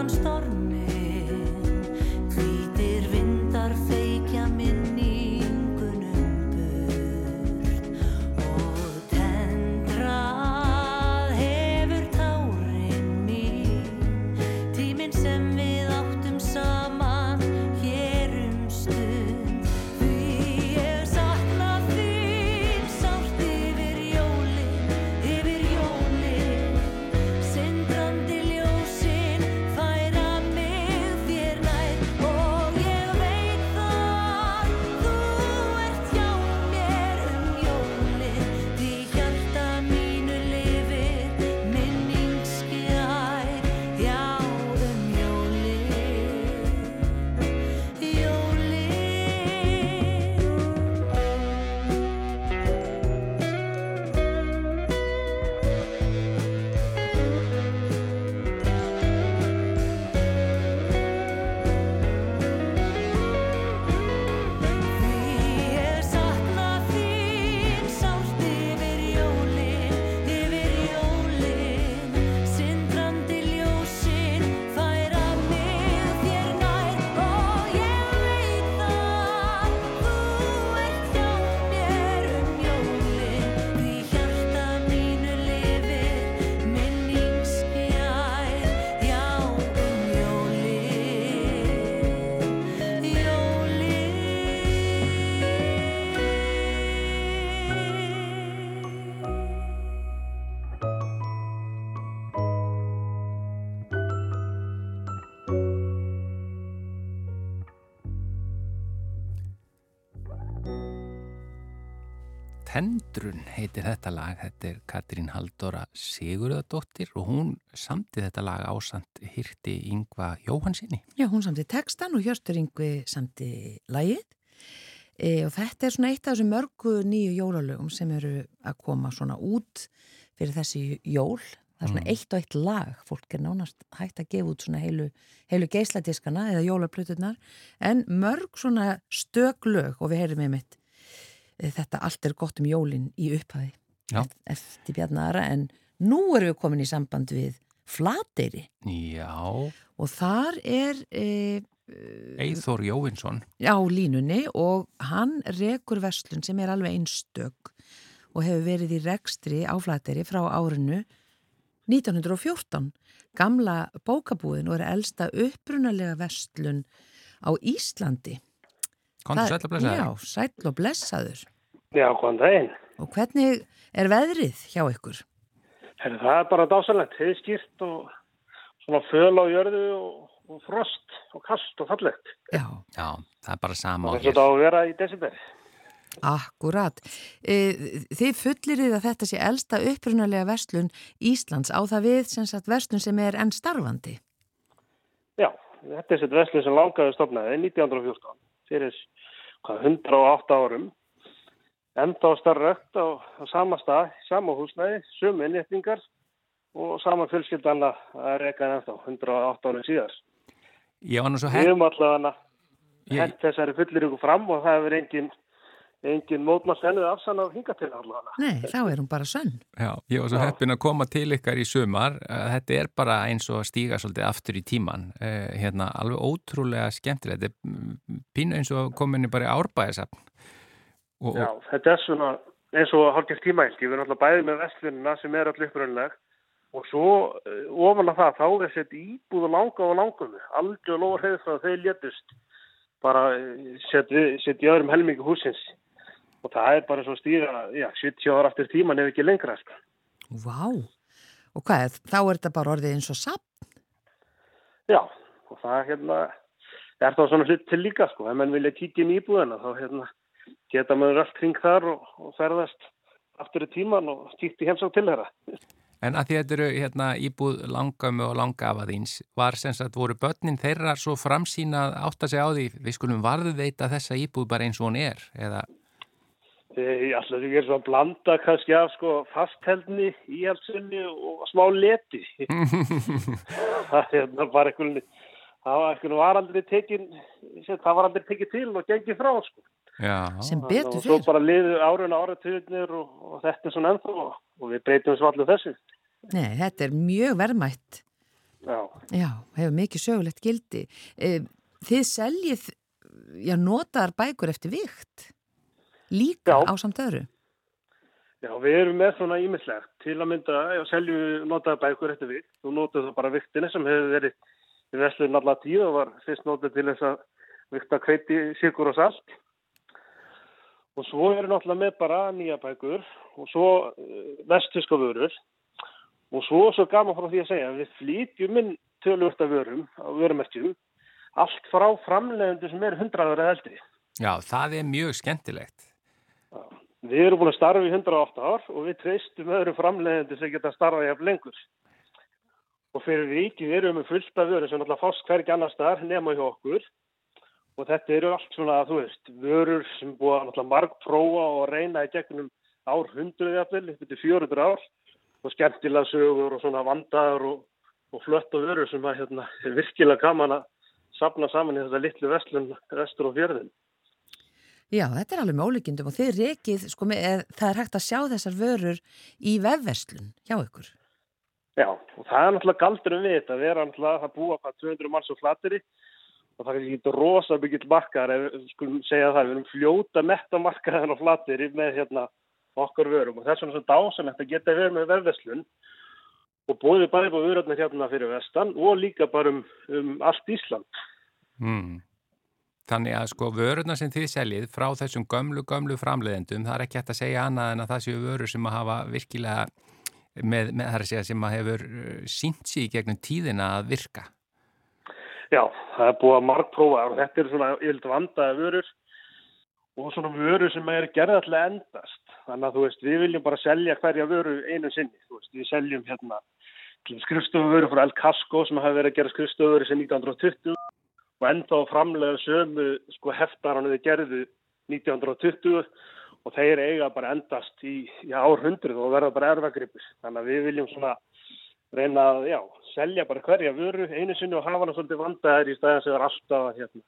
harðan stormin Tendrun heitir þetta lag, þetta er Katrín Haldóra Sigurðardóttir og hún samti þetta lag ásand hýrti Yngva Jóhansinni. Já, hún samti textan og Hjörstur Yngvi samti lagið e, og þetta er svona eitt af þessu mörgu nýju jólalögum sem eru að koma svona út fyrir þessi jól. Það er svona Mm. eitt og eitt lag, fólk er nánast hægt að gefa út svona heilu, heilu geisladiskana eða jólaplöturnar en mörg svona stök lög og við heyrum með mitt þetta allt er gott um jólin í upphafi Já. eftir Bjarnara en nú erum við komin í samband við Flateyri Já, og þar er e, Eithor Jóvinsson. á línunni og hann rekur verslun sem er alveg einstök og hefur verið í rekstri á Flateyri frá árinu 1914 gamla bókabúðin og er elsta upprunalega verslun á Íslandi Kondur Það- sæll að blessa Já, sæll og blessaður Já, góðan daginn. og hvernig er veðrið hjá ykkur? Herri, það er bara dásalegt, heiðskýrt og svona föl á jörðu og, og frost og kast og fallegt. Já, Já, það er bara sama á Það er hér. þetta að vera í desember. akkurat e, Þið fullirðið að þetta sé elsta upprunalega verslun Íslands á það við sem sagt verslun sem er enn starfandi Já, þetta er sér veslu sem langaði stofnaði 1914 fyrir hvað, 108 árum. Enda á starrögt á, á sama stað, sama húsnæði, sömu innréttingar og sama fjölskyldanna að reyka en ennþá 108 árum síðar. Ég var nú svo Við hepp... höfum allavega hent þessari fullir ykkur fram og það hefur engin, engin mótmast ennuð afsann af hinga til allavega. Nei, þá er hún bara sönn já, ég var svo heppin að koma til ykkar í sumar. Eh, Þetta er bara eins og að stíga svolítið aftur í tíman. Eh, hérna, alveg ótrúlega skemmtilegt. Þetta er mm, pínu eins og kominni bara í árbæðisafn. Og, Já, og, þetta er svona eins og hálfgeft tímælt. Ég verður náttúrulega bæðið með vestlunina sem er allir uppröðinleg og svo eh, ofan af það þá er sett íbúð og langa og langum. Algjör lóður hefur það að þeir létust bara í öðrum helmingu húsins. Og það er bara svo stíða, já, 70 ára aftur tíman ef ekki lengra. Sko. Vá, og hvað, er- þá er þetta bara orðið eins og sapp Já, og það hérna, er þá svona hlut til líka, sko. Ef mann vilja kíkja inn í íbúðina, þá hérna, geta maður allt kring þar og, og ferðast aftur í tíman og kíkti heimsá til þeirra. en að því þetta eru hérna, íbúð langömu og langafaðins, var sem sagt, voru börnin þeirra svo framsýna að átta sig á því, við skulum varðveita þessa íbúð bara eins og hún er, eða... Ég ætla að ég er svona að blanda kannski af sko fastheldni, íhaldsunni og smá leti. það hérna var einhvern það var einhvern var aldrei tekin það var aldrei tekið til og gengið frá sko. Já, sem betur og svo bara liðu árun áratugurnir og, og þetta er svona ennþá og við breytum svo allir þessu. Nei, þetta er mjög verðmætt Já, Já, hefur mikið sögulegt gildi Eh, Þið seljið já, notaðar bækur eftir vikt líka Já. á samt öðru já, við erum með svona ímislegt til að mynda, já, seljum notaða bækur eftir vikt, þú notaðu það bara viktinni sem hefur verið í veslun allar tíð og var fyrst notað til þess að vikta kveiti, sigur og salt og svo eru náttúrulega með bara nýja bækur og svo uh, vestfiska vörur og svo er svo gaman frá því að segja við flytjum inn tölvörta vörum á vörumerkjum allt frá framlegundu sem er 100 ára eða eldri. já, það er mjög skemmtilegt. Við erum búin að starfa í 108 ár og við treystum öðrum framlegundu sem geta starfað jafn lengur. Og fyrir ríkið erum við með fullta vöru sem náttúrulega fást hvergi annar staðar nema hjá okkur og þetta eru allt svona, þú veist, vörur sem búið náttúrulega marg prófa og reyna í gegnum ár hundruð jafnvel, upp til 400 ár og skemmtilega sögur og svona vandaður og, og flött og vörur sem að, hérna, er virkilega gaman að safna saman í þetta litlu vestlun vestur og fjörðin. Já, þetta er alveg með ólíkindum og þið rekið, sko, með, eð, það er hægt að sjá þessar vörur í vefverslun hjá ykkur. Já, og það er náttúrulega galdurum við þetta, við erum náttúrulega að búa hvað 200 manns á flateri og það er ekki rosa byggill markaðar ef við skulum segja það, við erum fljóta metta markaðan á flateri með hérna okkar vörum og þess vegna svo dásanlegt að geta verið með vefverslun og bóðið bæði búið vörarnir hérna fyrir vestan og líka bara um, um allt Ísland. Mm. Þannig að sko vörurna sem þið seljið frá þessum gömlu, gömlu framleiðendum, það er ekki hægt að segja annað en að það séu vörur sem að hafa virkilega með, með það er að segja sem að hefur uh, sínt sig í gegnum tíðina að virka. Já, það er búið að margprófa og þetta er svona yfirleitt vandaði vörur og svona vörur sem er gerða til að endast. Þannig að þú veist, við viljum bara selja hverja vöru einu sinni. Þú veist, við seljum hérna skrifstofuvöru frá El Casco sem hafa verið að gera skrifstofuvöru sem 1920 og enda á framlega sömu sko heftaran við gerðu 1920 og þeir eiga bara endast í, í árhundruð og verða bara erfagripur. Þannig að við viljum svona reyna að, já, selja bara hverja vöru einu sinni og hafa hana svolítið vandaðir í staðan sem er alltaf að hérna,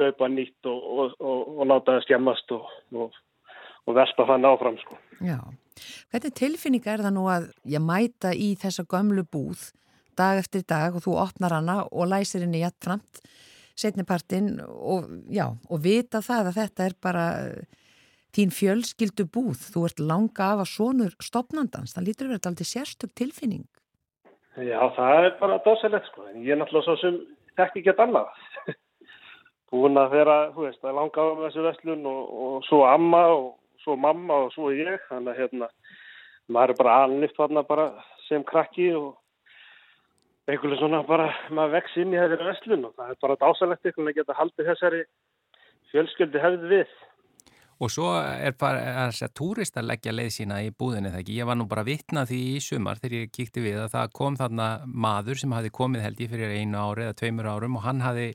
kaupa nýtt og, og, og, og láta það skemmast og vespa þann áfram, sko. Já. Hvernig tilfinning er það nú að ég mæta í þessa gömlu búð dag eftir dag og þú opnar hana og læsir henni hjáttframt setnipartin og, já, og vita það að þetta er bara þín fjölskyldu búð. Þú ert langa af að sonur stopnandans. Það lítur verið alltaf sérstök tilfinning. Já, það er bara dásalegt sko. En ég er náttúrulega svo sem ekki að annað. Búin að vera, þú veist, að langa af þessu vestlun og, og svo amma og svo mamma og svo ég. Þannig að hérna, maður er bara alnitt þarna bara sem krakki og einhverju svona bara, maður vex inn í þessari vestlun og það er bara dásalegt einhvern veginn að geta haldið þessari fjölskyldi hefði við. Og svo er bara þess að túrist að leggja leið sína í búðinni þegar ekki. Ég var nú bara vittnað því í sumar þegar ég kíkti við að það kom þarna maður sem hafi komið held ég fyrir einu ári eða tveimur árum og hann hafi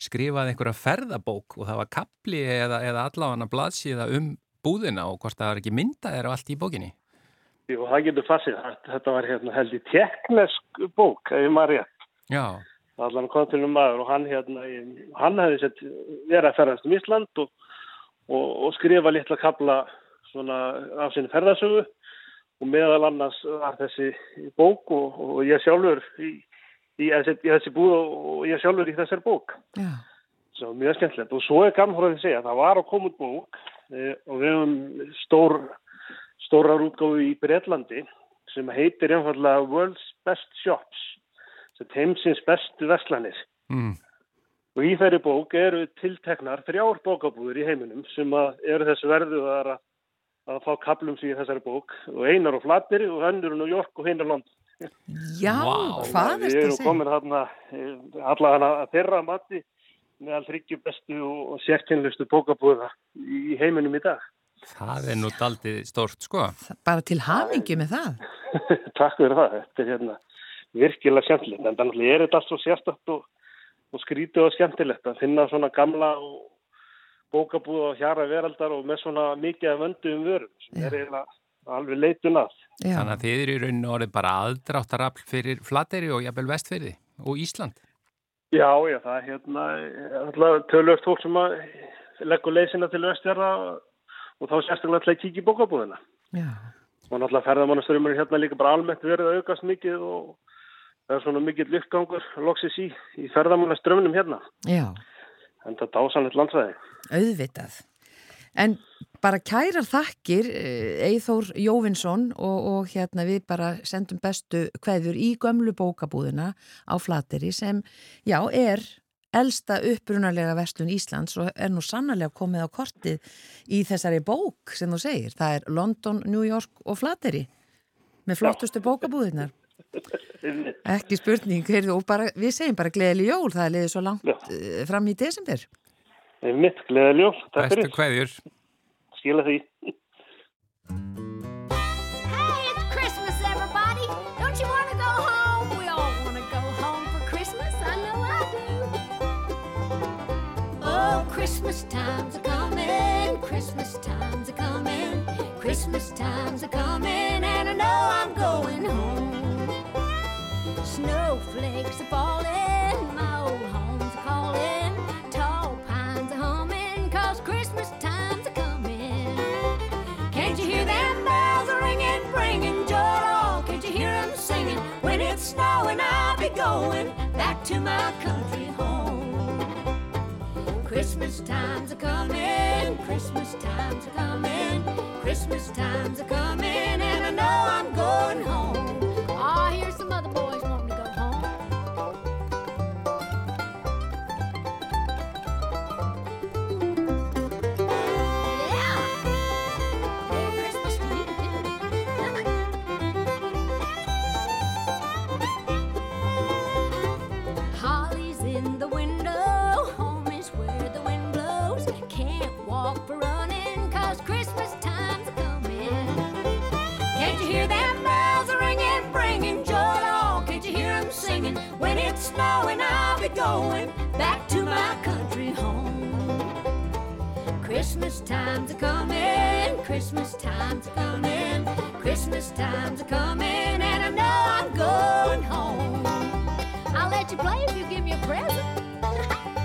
skrifað einhverja ferðabók og það var kapli eða, eða allavega blaðsíða um búðina og hvort það var ekki myndaðir og allt í bókinni. Jú, það getur fassið. Þetta var hérna held í teknesk bók, ef maður rétt. Já. Allan kom til um maður og hann hérna, hann hefði sett verið að ferðast um Ísland og, og, og skrifa litla kabla svona af sinni ferðasögu og meðal annars var þessi bók og, og ég sjálfur í, í, í þessi búð og ég sjálfur í þessari bók. Já. Svo mjög skemmtilegt og svo er gaman að segja að það var að koma út bók e, og við hefum stór stórar útgáfi í Breitlandi sem heitir einfallega World's Best Shops sem heimsins bestu verslanir Mm. og í þeirri bók eru tilteknar þrjár bókabúður í heiminum sem að eru þessu verðuðar að, að fá kaplum í þessari bók og einar á Flatneri og önnur á New York og hinar London. Já, Vá. hvað Við er þetta erum að segja? komin þarna allavega að þeirra mati meðal þryggju bestu og sérkennlustu bókabúða í heiminum í dag. Það er nú daldið stórt sko. Bara til hamingju með það. Takk fyrir það. Þetta er hérna virkilega skemmtilegt. En þannig er þetta allt svo sérstakt og, og skrítið og skemmtilegt að finna svona gamla og bókabúða og hjara veraldar og með svona mikið af vöndu um vörum sem Já. er eiginlega alveg leitun að. Já, Þannig að þið eru í rauninu orðið bara aðdráttarafl fyrir Flateri og jafnvel vestfyrði og Ísland. Já, já, það er hérna alltaf tölvögt fólk sem að leggur leysina til östjara og þá sérstaklega alltaf að kíkja í bókabúðina. já, Og náttúrulega ferðamannasturumur hérna líka bara almennt verið að aukast mikið og það er svona mikill uppgangur loksis í, í ferðamannaströmnum hérna. já, En það er dásanlegt landsvæði. auðvitað. En bara kærar þakkir Eithór Jóvinsson og, og hérna við bara sendum bestu kveður í gömlu bókabúðina á Flateri sem, já, er elsta upprunalega vestlun Íslands og er nú sannarlega komið á kortið í þessari bók sem þú segir. Það er London, New York og Flateri með flottustu bókabúðinar. Ekki spurning, heyrðu, bara, við segjum bara gleðileg jól, það er liðið svo langt Já. uh, fram í desember. Er mitt gleðiljól. Takk Bestu fyrir. kveðjur. Skila því. Christmas times are coming. Christmas times are coming. Christmas times are coming, and I know I'm going home. Snowflakes are falling, my old home's calling. Tall pines are humming, cause Christmas times are coming. Can't you hear them bells ringing, bringing joy to all? Can't you hear them singing? When it's snowing, I'll be going back to my country home. Christmas times are coming, Christmas times are coming, Christmas times are coming, and I know I'm going home. Ah, here's some other boys going back to my country home. Christmas time's a coming, Christmas time's a coming, Christmas time's a coming, and I know I'm going home. I'll let you play if you give me a present.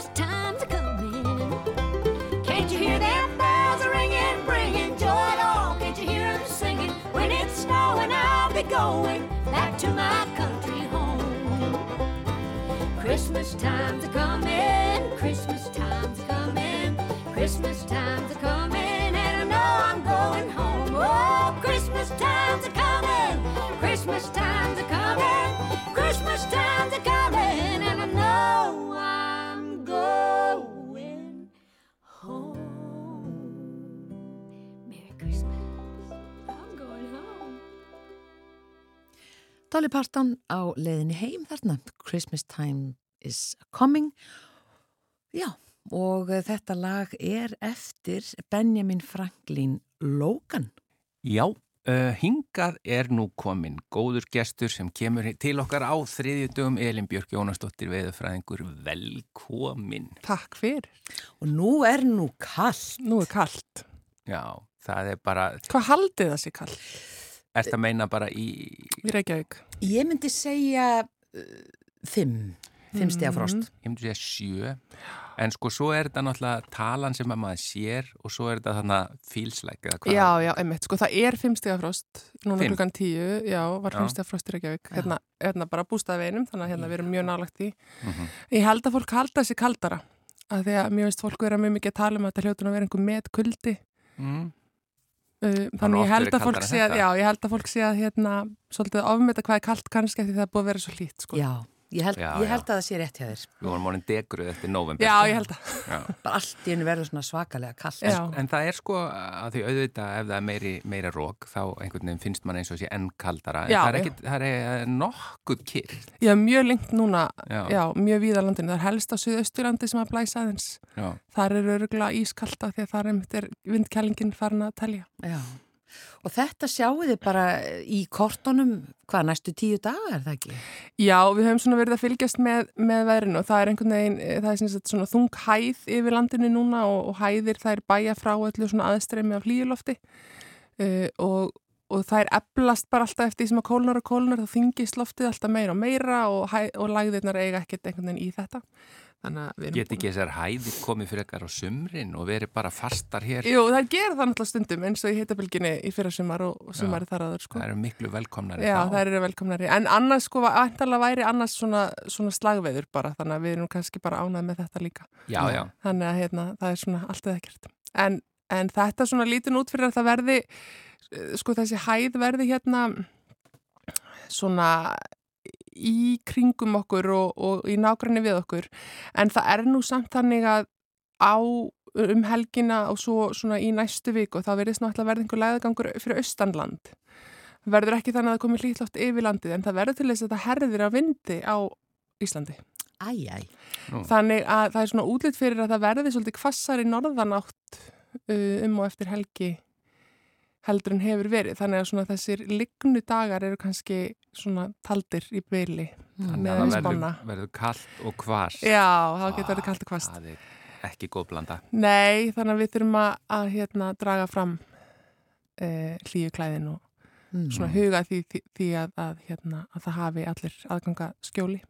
Christmas time's coming. Can't you hear them bells a ringing, bringing joy at all? Can't you hear them singing? When it's I'll be going back to my country home. Christmas time's coming, Dolly Parton á leiðinni heim þarna, Christmas time is coming. Já, og eh, þetta lag er eftir Benjamin Franklin Logan. Já, uh, hingað er nú komin góður gestur sem kemur til okkar á þriðjudögum Elin Björk Jónasdóttir veðurfræðingur velkomin. Takk fyrir. Og nú er nú kallt. Nú er kallt. Já, það er bara, Hvað haldið það sér kallt ert að meina bara í, í Reykjavík? Ég myndi segja uh, fimm, fimm stiga frost. ég myndi segja sjö, en sko svo er þetta náttúrulega talan sem að maður sér og svo er þetta þannig eða hvað. Já, já, einmitt. Sko það er fimmstigafrost. Núna Fimm? klukkan tíu, já, var Já. fimmstigafrost í Reykjavík. Hérna, hérna bara bústaðveinum, þannig að hérna við erum mjög nálagt í. Mhm. Ég held að fólk halda sér kaldara. Að því að mér veist fólk vera mjög mikið að tala um að þetta hljótun að vera einhver með kuldi. Mm. Nú þannig ég held að fólk sé að, já, ég held að fólk sé að hérna, svolítið ofmeta hvað er kalt kannski af því það er búið að vera svo hlýtt, sko. Já, ég held, Já, ég held að það sé rétt hjá þér. Við vorum orðin degruð eftir november. Já, ég held að. Bara allt í hennu verður svona svakalega kallt. Já. En það er sko að því auðvitað ef það er meiri, meira rók þá einhvern veginn finnst mann eins og sé enn kaldara. En Já, það er, ekkit, það er eh, nokkuð kyrr. Já, mjög lengt núna, Já. já, mjög víða landinu. Það er helst á Suðausturlandi sem að blæsa aðeins. Já. Þar er öruglega ískalta því að þar er vindkælingin farin að telja. Já. Og þetta sjáu þið bara í kortunum, hvað, næstu tíu daga er það ekki? Já, við höfum svona verið að fylgjast með, með veðrinu og það er einhvern veginn, eh, það er svona þung hæð yfir landinu núna og, og hæðir það er bæja frá öllu svona aðstreymi af hlýjulofti uh, og, og það er eblast bara alltaf eftir því sem að kólnar og kólnar þá þingist loftið alltaf meira og meira og, og lagðirnar eiga ekkert einhvern veginn í þetta. Þannig að við erum Get ekki þessar hæðir komið fyrir ekkar á sumrin og verið bara fastar hér. Jú, það gerir það náttúrulega stundum eins og í hittabilginni í fyrra sumar og, sumari þar aður sko. Það eru miklu velkomnari Já, þá. það eru velkomnari. En annars sko, ætlalega væri annars svona, svona slagveður bara, þannig að við erum kannski bara ánað með þetta líka. Já, já. Þannig að hérna, það er svona allt eða ekkert. En, en þetta svona lítin út fyrir að það verði, eh, sko þessi hæð verði hérna svona í kringum okkur og, og í nágræni við okkur. En það er nú samt þannig að á um helgina og svo svona í næstu viku og þá verðist náttúrulega verði einhver læðagangur fyrir austanland. Verður ekki þannig að það komi hlýtloft yfir landið en það verður til þess að það herðir að vindi á Íslandi. Æj, æj. Þannig að það er svona útlitt fyrir að það verði svolítið kvassar í norðanátt uh, um og eftir helgi heldur en hefur verið. Þannig að svona þessir lignu dagar eru kannski svona taldir í byli Þannig að það verður, verður kallt og hvast. Já, þá getur verið kallt og kvast. Það er ekki góð blanda. Nei, þannig að við þurfum að, að hérna, draga fram uh, hlýju klæðin og Mm. svona huga því, því, því að, að, hérna, að það hafi allir aðganga skjóli.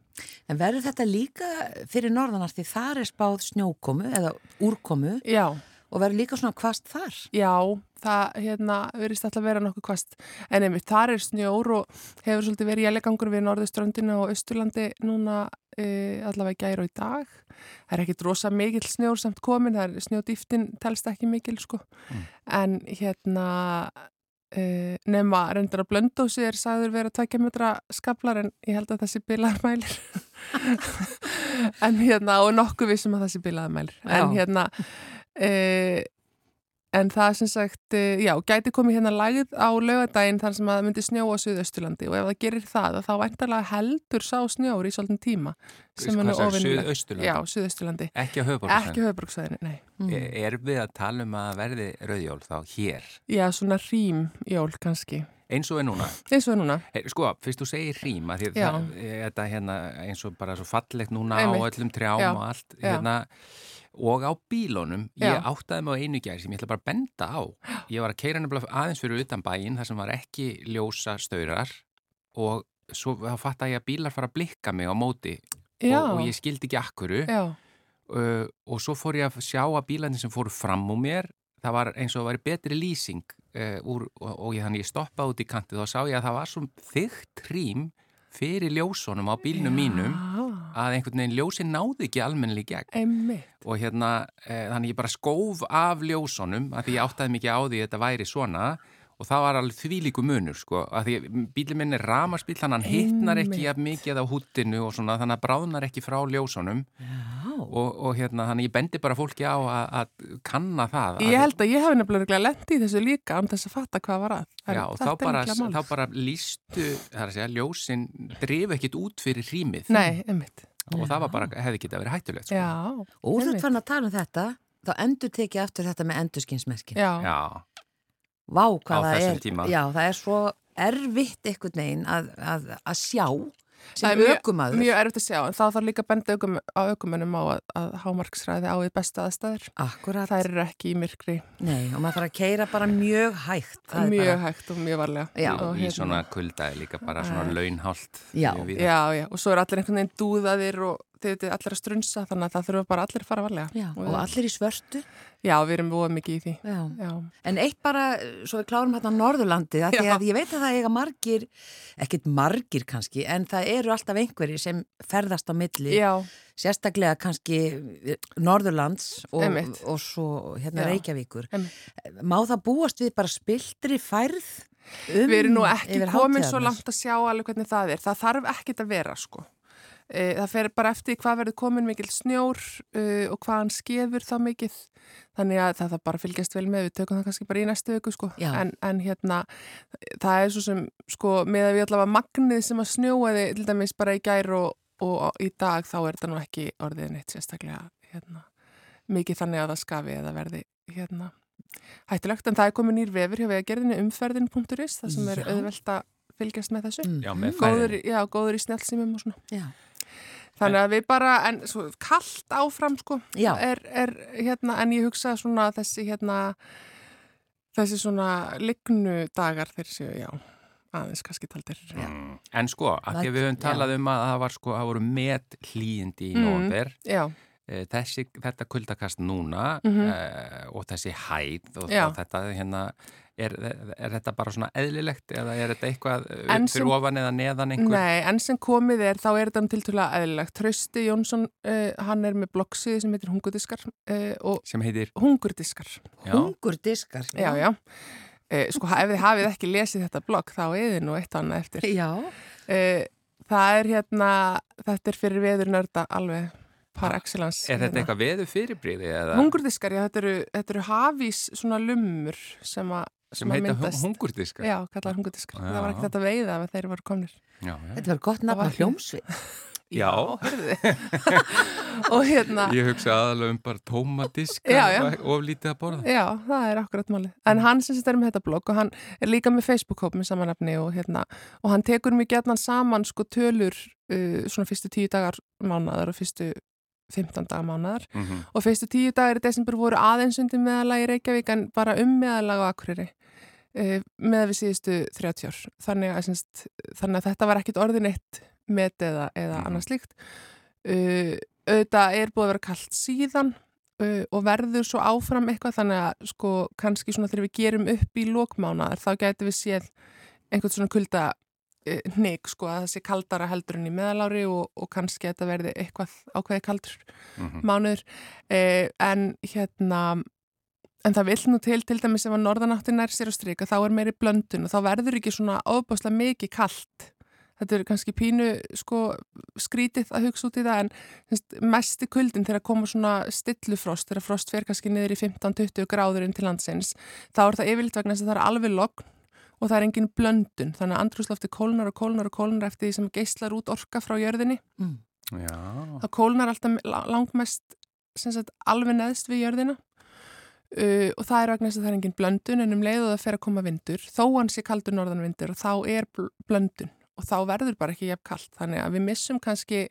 En verður þetta líka fyrir norðanar því þar er spáð snjókomu eða úrkomu Já, og verður líka svona kvast þar? Já, það hérna, verðist alltaf vera nokkuð kvast. En einmitt, þar er snjór og hefur svolítið verið jælegangur við Norðuströndinu og Östurlandi núna e, allavega og í dag. Það er ekkit rosa mikill snjór samt komin, það er snjódýftin telst ekki mikil, sko. En hérna, e, nema reyndar að blöndósi er sagður vera tvekja metra skablar en ég held að það sé bilaðarmælir. en hérna, og nokkuð vissum að það sé bilaðarmælir. En hérna, e, en það er sem sagt, eh, já, gæti komið hérna lagið á laugadaginn þar sem að það myndi snjóa á Suðausturlandi og ef það gerir það þá væntalega heldur sá snjór í svolítinn tíma sem er Hvað sagði, óvinnilegt. Suðausturlandi? Já, Suðausturlandi. Ekki á höfuborgarsvæðinu? Ekki höfuborgsvæðinu, nei. E- Er við að tala um að verði rauðjól þá hér? Já, svona rím jól kannski. Eins og er núna? Eins og er núna. Hey, sko, fyrst þú segir rím að því það, þetta hérna eins og bara svo fallegt núna Einmitt. á öllum trjám Já. og allt Já. Og á bílónum ég Já. áttaði mig á einu gær sem ég ætla bara að benda á ég var að keira nefnilega aðeins fyrir utan bæinn þar sem var ekki ljósa staurar og svo fatt að ég að bílar fara að blikka mig á móti Já. og, og ég skildi ekki akkuru Já. uh, og svo fór ég að sjá að bílarnir sem fóru fram úr mér það var eins og það var betri lýsing uh, úr, og, og ég, ég stoppaði út í kantið og sá ég að það var svo þygt rým fyrir ljósunum á bílnum mínum að einhvern veginn ljósin náði ekki almennilega í gegn Einmitt. og hérna eh, þannig ég bara skóf af ljósunum að því ég áttaði mikið á því að þetta væri svona og það var alveg þvílíku munur sko að því bílinn minn er ramarsbíl þannig að hann hittnar ekki jafn mikið á húttinu og svona þannig að bráðnar ekki frá ljósunum og, og hérna þannig ég bendi bara fólki á að, að kanna það Ég held að ég hef nefnilega lendi í þessu líka án þess að fatta hvað var að. En Já, og þetta þá bara, þá bara lístu, það er að segja, ljósin drif ekkit út fyrir rýmið Nei, einmitt. og það var bara, hefði getað verið hættulegt sko. Já. Og þú ert fann að tala um þetta, þá endur tekið aftur þetta með endurskinsmerkin. Já. Já, Vá, Á þessum er. tíma. Já, það er svo erfitt einhvern veginn að, að, að sjá sem er mjög- erfitt að sjá, en þá þarf líka að benda ökum, á aukumennum á að, að hámarksræði á í bestu aðstæður. Akkurat. Það eru ekki í myrkri. Nei, og maður þarf að keira bara mjög hægt. Það Mjög bara, hægt og mjög varlega. Já. Og í hérna- svona kuldaði líka bara svona launhált Já. Já, já, og svo er allir einhvern veginn dúðaðir og þið veitir allir að strunsa, þannig að það þurfa bara allir að fara varlega. Já, og allir í svörtu. Já, við erum búið mikið í því. Já. Já. En eitt bara, svo við klárum hérna á Norðurlandi, að því að ég veit að það eiga margir, ekkit margir kannski, en það eru alltaf einhverjir sem ferðast á milli, Já. sérstaklega kannski Norðurlands og, og svo hérna Já. Reykjavíkur. Einmitt. Má það búast við bara spiltri færð um Við erum nú ekki komin svo langt að sjá alveg hvernig það er. Það þarf ekkit að vera, sko. E, það fer bara eftir hvað verður komin mikil snjór uh, og hvað hann skefur þá mikið. Þannig að það þarf bara fylgjast vel með. Við tökum það kannski bara í næstu viku, sko. Já. En, en hérna, það er svo sem, sko, með að við allavega magnið sem að snjóaði til dæmis bara í gær og, og í dag þá er þetta nú ekki orðið neitt sérstaklega, hérna, mikið þannig að það skafi eða verði, hérna, hættulegt. En það er komin nýr vefur hjá vegagerðinu umferðin.is, það sem er Já. auðvelt að fylgjast með þessu. Já, með Góður, já, góður í snjálfsýmum og svona. Já. Þannig að við bara, en svo kallt áfram sko, er, er hérna, en ég hugsa svona þessi hérna, þessi svona lignu dagar þeir séu, já, aðeins kannski taldir. Mm. En sko, að því við höfum já. talað um að það var sko, það voru met hlýjindi í Mm. nóvember Já, þessi, þetta kuldakast núna Mhm. eh, og þessi hæð og Já. það, þetta hérna er, er þetta bara svona eðlilegt eða er þetta eitthvað eh, sem- fyrir ofan eða neðan einhver nei, en sem komið er, þá er þetta tiltúlega eðlilegt. Trausti Jónsson, uh, hann er með bloggsíði sem heitir Hungurdiskar uh, og sem heitir Hungurdiskar. já, Hungurdiskar. Já, já. Uh, sko, ef þið hafið ekki lesið þetta blogg, þá er þið nú eitt annað eftir. Já. Uh, það er hérna, þetta er fyrir veður nörda alveg par excellence. er þetta hérna. eitthvað veðu fyrirbríði eða Hungurdiskar, já, þetta eru, þetta eru hafís svona lummur sem að sem að heita myndast. hungurdiskar Já, kallar hungurdiskar. Já. Það var ekki þetta veiða ef þeir voru komnir. já, já. Þetta var gott nafn á hljómsvið. Já. og hérna, ég hugsa aðalega um bara tómadiska Já, já. og lítið að borða já, það er akkurat málið. En hann sem er með þetta blogg og hann er líka með Facebook-hóp með samanlefni og hérna, og hann tekur mjög gætnan saman sko tölur uh, svona fyrstu tíu dagar mánaðar og fyrstu 15 dagar mánaðar Mhm. og fyrstu tíu dagar í desember voru aðeins undir meðalagi í Reykjavík en bara um meðalag á Akureyri uh, með við síðustu 30 ár. Þannig að, semst, þannig að þetta var ekkit orðin eitt met eða, eða Mhm. annað slíkt. Uh, auðvitað er búið að vera kallt síðan uh, og verður svo áfram eitthvað þannig að sko kannski svona þegar við gerum upp í lókmánaðar þá gæti við séð einhvern svona kulda uh, hnig sko að það sé kaldara heldur en í meðalári og, og kannski þetta verði eitthvað ákveði kaldur Mhm. mánuður. Eh, en hérna en það vill nú til til dæmis ef að norðanáttin er sér að strika þá er meiri blöndun og þá verður ekki svona ofbáslega mikið kalt. Þetta er kannski pínu sko skrítið að hugsa út í það en semst, mesti kuldin þegar koma svona stillufrost, þegar frost fer kannski niður í 15-20 gráður inn til landsins þá er það yfirleitt vegna þess að það er alveg logn og það er engin blöndun þannig að andrúslofti kólnar og kólnar og kólnar eftir því sem geislar út orka frá jörðinni. Já, það kólnar alltaf la- langmest sem sagt, alveg neðst við jörðina. Uh, og það er vegna þess að það er engin blöndun en um leið og það fer að koma vindur þó hann sé kaldur norðanvindur og þá er bl- blöndun. Og þá verður bara ekki jafn kalt þannig að við missum kannski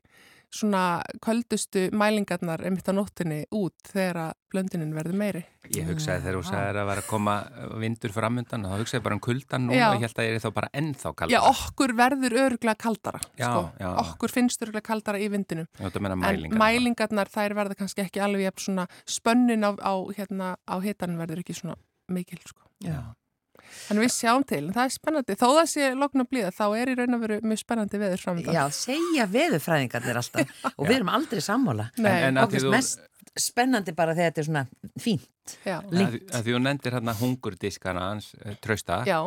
svona köldustu mælingarnar einmitt á nóttinni út þegar að blöndunin verður meiri ég hugsaði þegar þú sagði að vera að koma vindur framundan þá hugsaði ég bara um kuldan núna Já. og ég held að ég er þá bara ennþá Já, kaldara. okkur verður öruglega kaldara Já, sko. já. okkur finnst öruglega kaldara í vindinum En mælingar. mælingarnar, þær verða kannski ekki alveg jafn svona spönnin á, á, hérna, á hitan verður ekki svona mikil sko. Já. Þannig við sjáum til, en það er spennandi. Þó það sé lokn að blíða, þá er í raun og veru mjög spennandi veður framöndan. Já, segja veðurfræðingarnir alltaf og við erum aldrei sammála. Nei, En- en því þú- mest spennandi bara þegar þetta er svona fínt. já, Að því- að þú nefndir hérna hungurdiskana hans uh, trausta. já,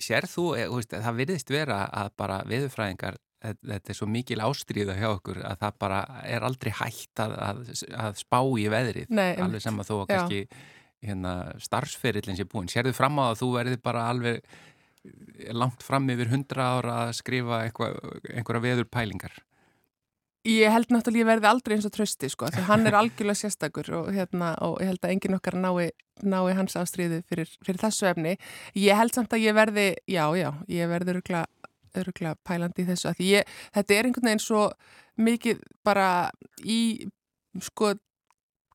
Sér þú, eh, þú veist, það virðist vera að bara viðurfræðingar, eh, þetta er svo mikil ástríða hjá okkur að það bara er aldrei hægt að, að, að spá í veðrið. Nei, alveg sem að þú Já. kannski hérna, starfsferillin sé búin. Sérðu fram á að þú verði bara alveg langt fram yfir hundra ára að skrifa eitthva, einhverja veðurpælingar. ég held náttúrulega ég verði aldrei eins og trösti, sko, því hann er algjörlega sérstakur og, hérna, og ég held að enginn okkar nái, nái hans ástríðu fyrir, fyrir þessu efni. Ég held samt að ég verði, já, já, ég verði öruglega, öruglega pælandi í þessu, að ég, þetta er einhvern veginn svo mikið bara í, sko,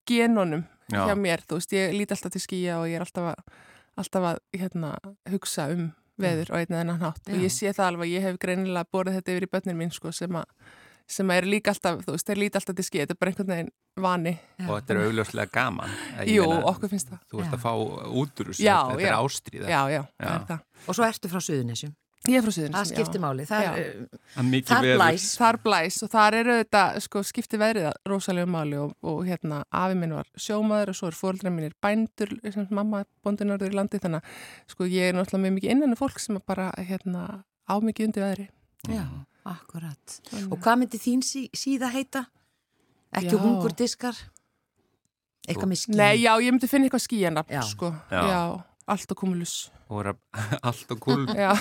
genunum Já. hjá mér, þú veist, ég líti alltaf til skýja og ég er alltaf að, alltaf að hérna, hugsa um veður og einn eða annan hátt og ég sé það alveg, ég hef greinilega borðið þetta yfir í börnin mín, sko, sem að sem er líka alltaf, þú veist, þeir líti alltaf til skýja þetta er bara einhvern veginn vani og þetta er augljóslega gaman. Ég Jú, meina, okkur finnst það Þú ert að fá út úr þessu, Já, þetta já. er ástríða. Já, já, það Já. er það Og svo ertu frá Suðunisjum. Ég er frá Suðurnes, Það skiptir máli. Það Já. er, Það er mikið þar veður. blæs. Þar blæs og þar eru þetta, sko, skipti veðrið rosalega máli og, og hérna, afi minn var sjómaður og svo er fóreldrar mínir bændur, sem mamma bóndunarður í landi, þannig að, sko, ég er náttúrulega mjög mikið innan fólk sem bara, hérna, á mikið undir veðri. já, akkurat. Og hvað myndi þín sí, síða heita? Ekki Já. hungurdiskar? Eitthvað með ský? Nei, já, ég myndi finna eitthvað skíjanafn, Já. sko, Já. já, allt og kumulus, Og allt og kúl. já,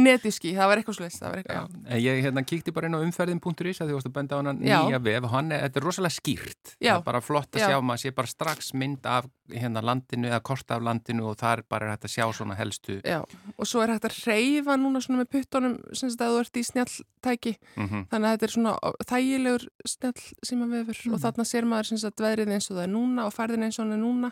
netiskí, það var eitthvað. En ég hérna kíkti bara inn á umferðin.is að því varst að benda á hana Já. nýja vef og hann er, þetta er rosalega skýrt. Já. Það er bara flott að Já. sjá, maður sé bara strax mynd af hérna landinu eða kort af landinu og það er bara hægt að sjá svona helstu. Já, og svo er hægt að reyfa núna svona með puttunum sem sagt að þú ert í snjalltæki Mm þannig að þetta er svona þægilegur snjall síma vefur og þarna sér maður sem sagt veðrið eins og það er núna og færðin eins og hann er núna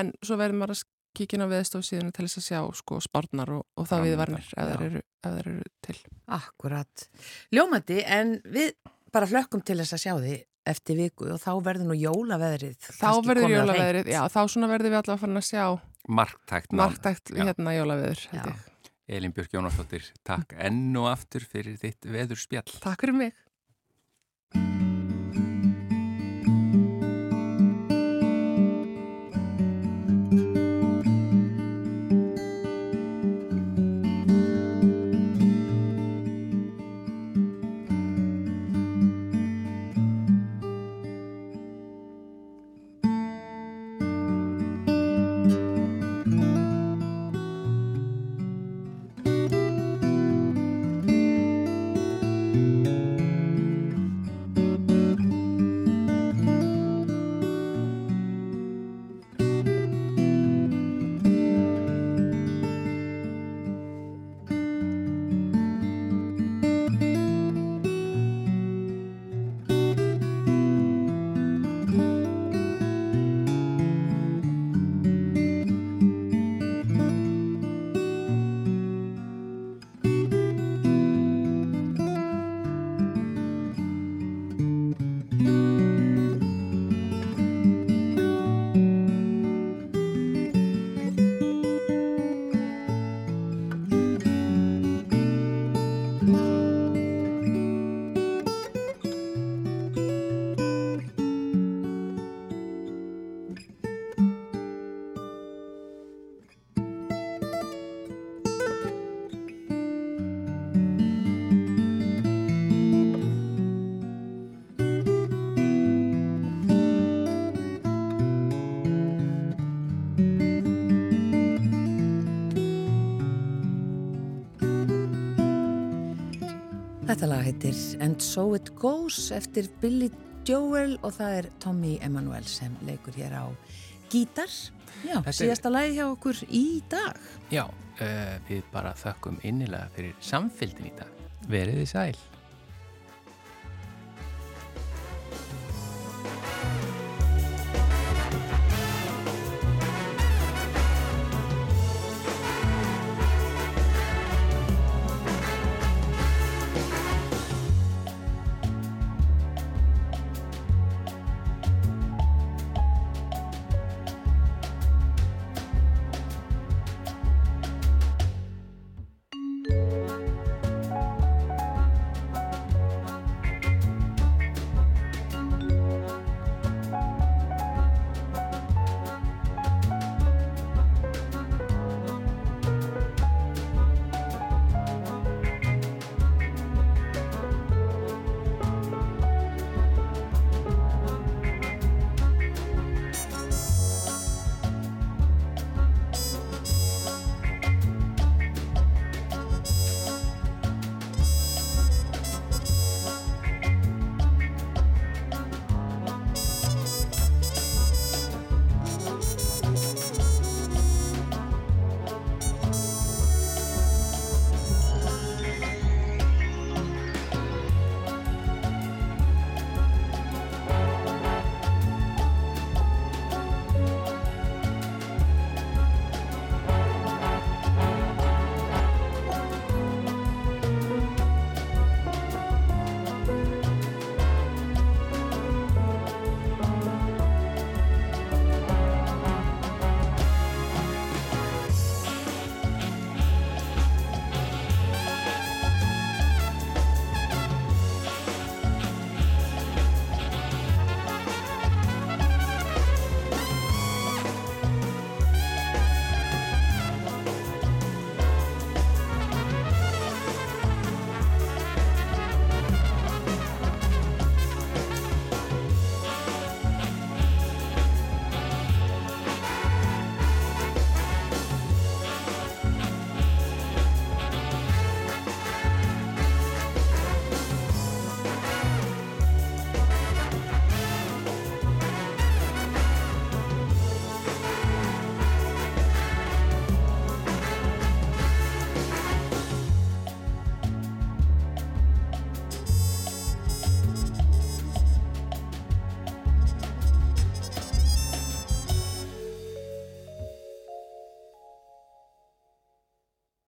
en svo verður maður að á veðstof síðan til þess að sjá sko spárnar og, og það viðvarnir ef þær eru, ef þær eru til. Akkurat. Ljómandi, en við bara hlökkum til þess að sjá því eftir viku og þá verður nú jólaveðrið. Þá verður jólaveðrið, já þá svona verður við allavega farin að sjá Marktækt marktækt hérna jólaveður. Elin Björk Jónasdóttir, takk enn og aftur fyrir þitt veðurspjall. Takk fyrir mig. Þetta lag heitir And So It Goes eftir Billy Joel og það er Tommy Emanuel sem leikur hér á gítar. Já, Þetta er- síðasta lagi hjá okkur í dag. Já, uh, við bara þökkum innilega fyrir samfélgin í dag. Verið þið sæl.